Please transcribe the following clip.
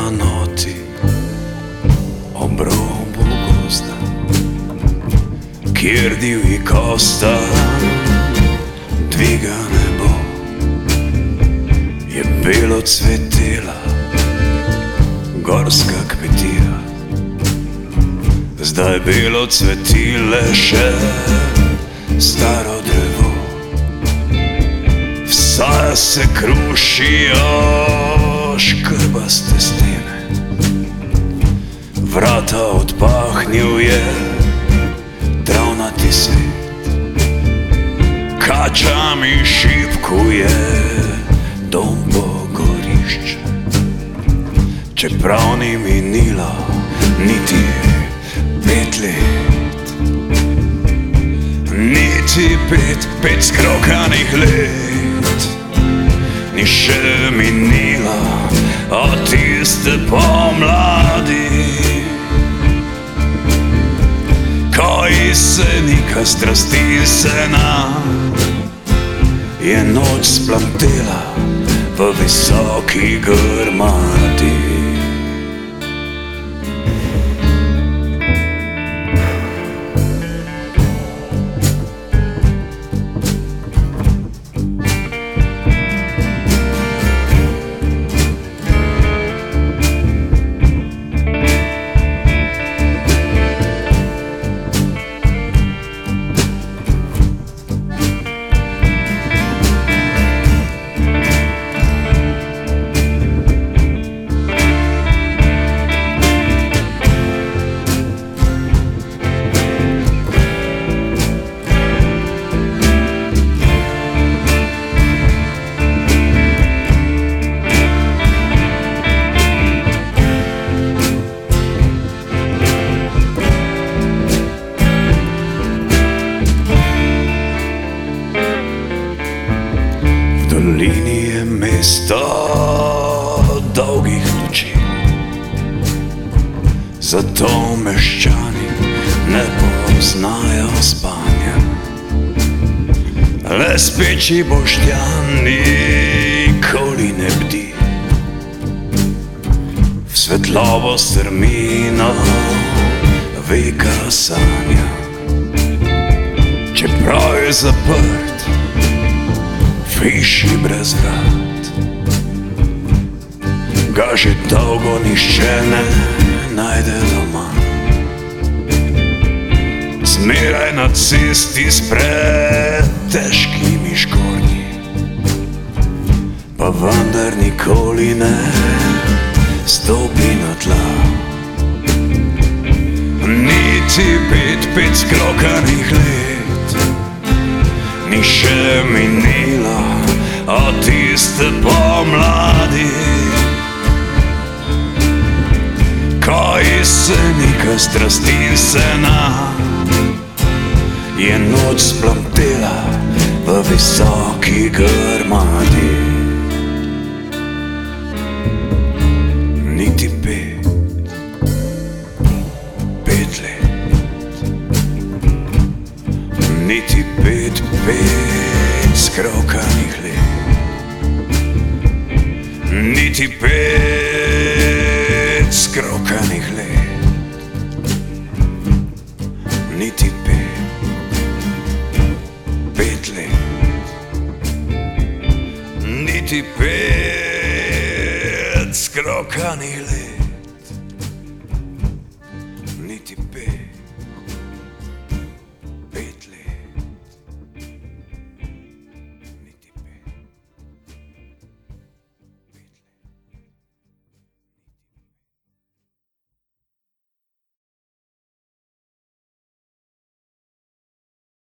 na noti obrobu gozda, kjer divji kosta dviga nebo, je belo cvetela gorska kmetija. Zdaj belo cvetile še staro drevo, vsa se krušijo. Шкаба стесни. Vrata odpahnil je travnati svet, kačami šipkuje dom pogorišče. Čeprav ni minilo niti pet let, niti pet, pet skrokanih let, ni še minilo od tiste pomladi. Jesenika strasti se nam je noč splantela v visoki grmadi. Dolini je mesto dolgih noči, zato meščani ne poznajo spanja. Le speči boštjan nikoli ne bdi, v svetlovo strmino veka sanja. Čeprav je zaprt, hiši brez vrat. Ga že dolgo nišče ne najde doma. Zmeraj na cesti s pretežkimi škornji, pa vendar nikoli ne stopi na tla. Niti pet, pet skrokanih let ni še minila od tiste pomladi. Ko jesenika strasti se nam je noč splantela v visoki grmadi. niti pet skrokanih let, niti pet, pet let, niti pet skrokanih let, niti pet.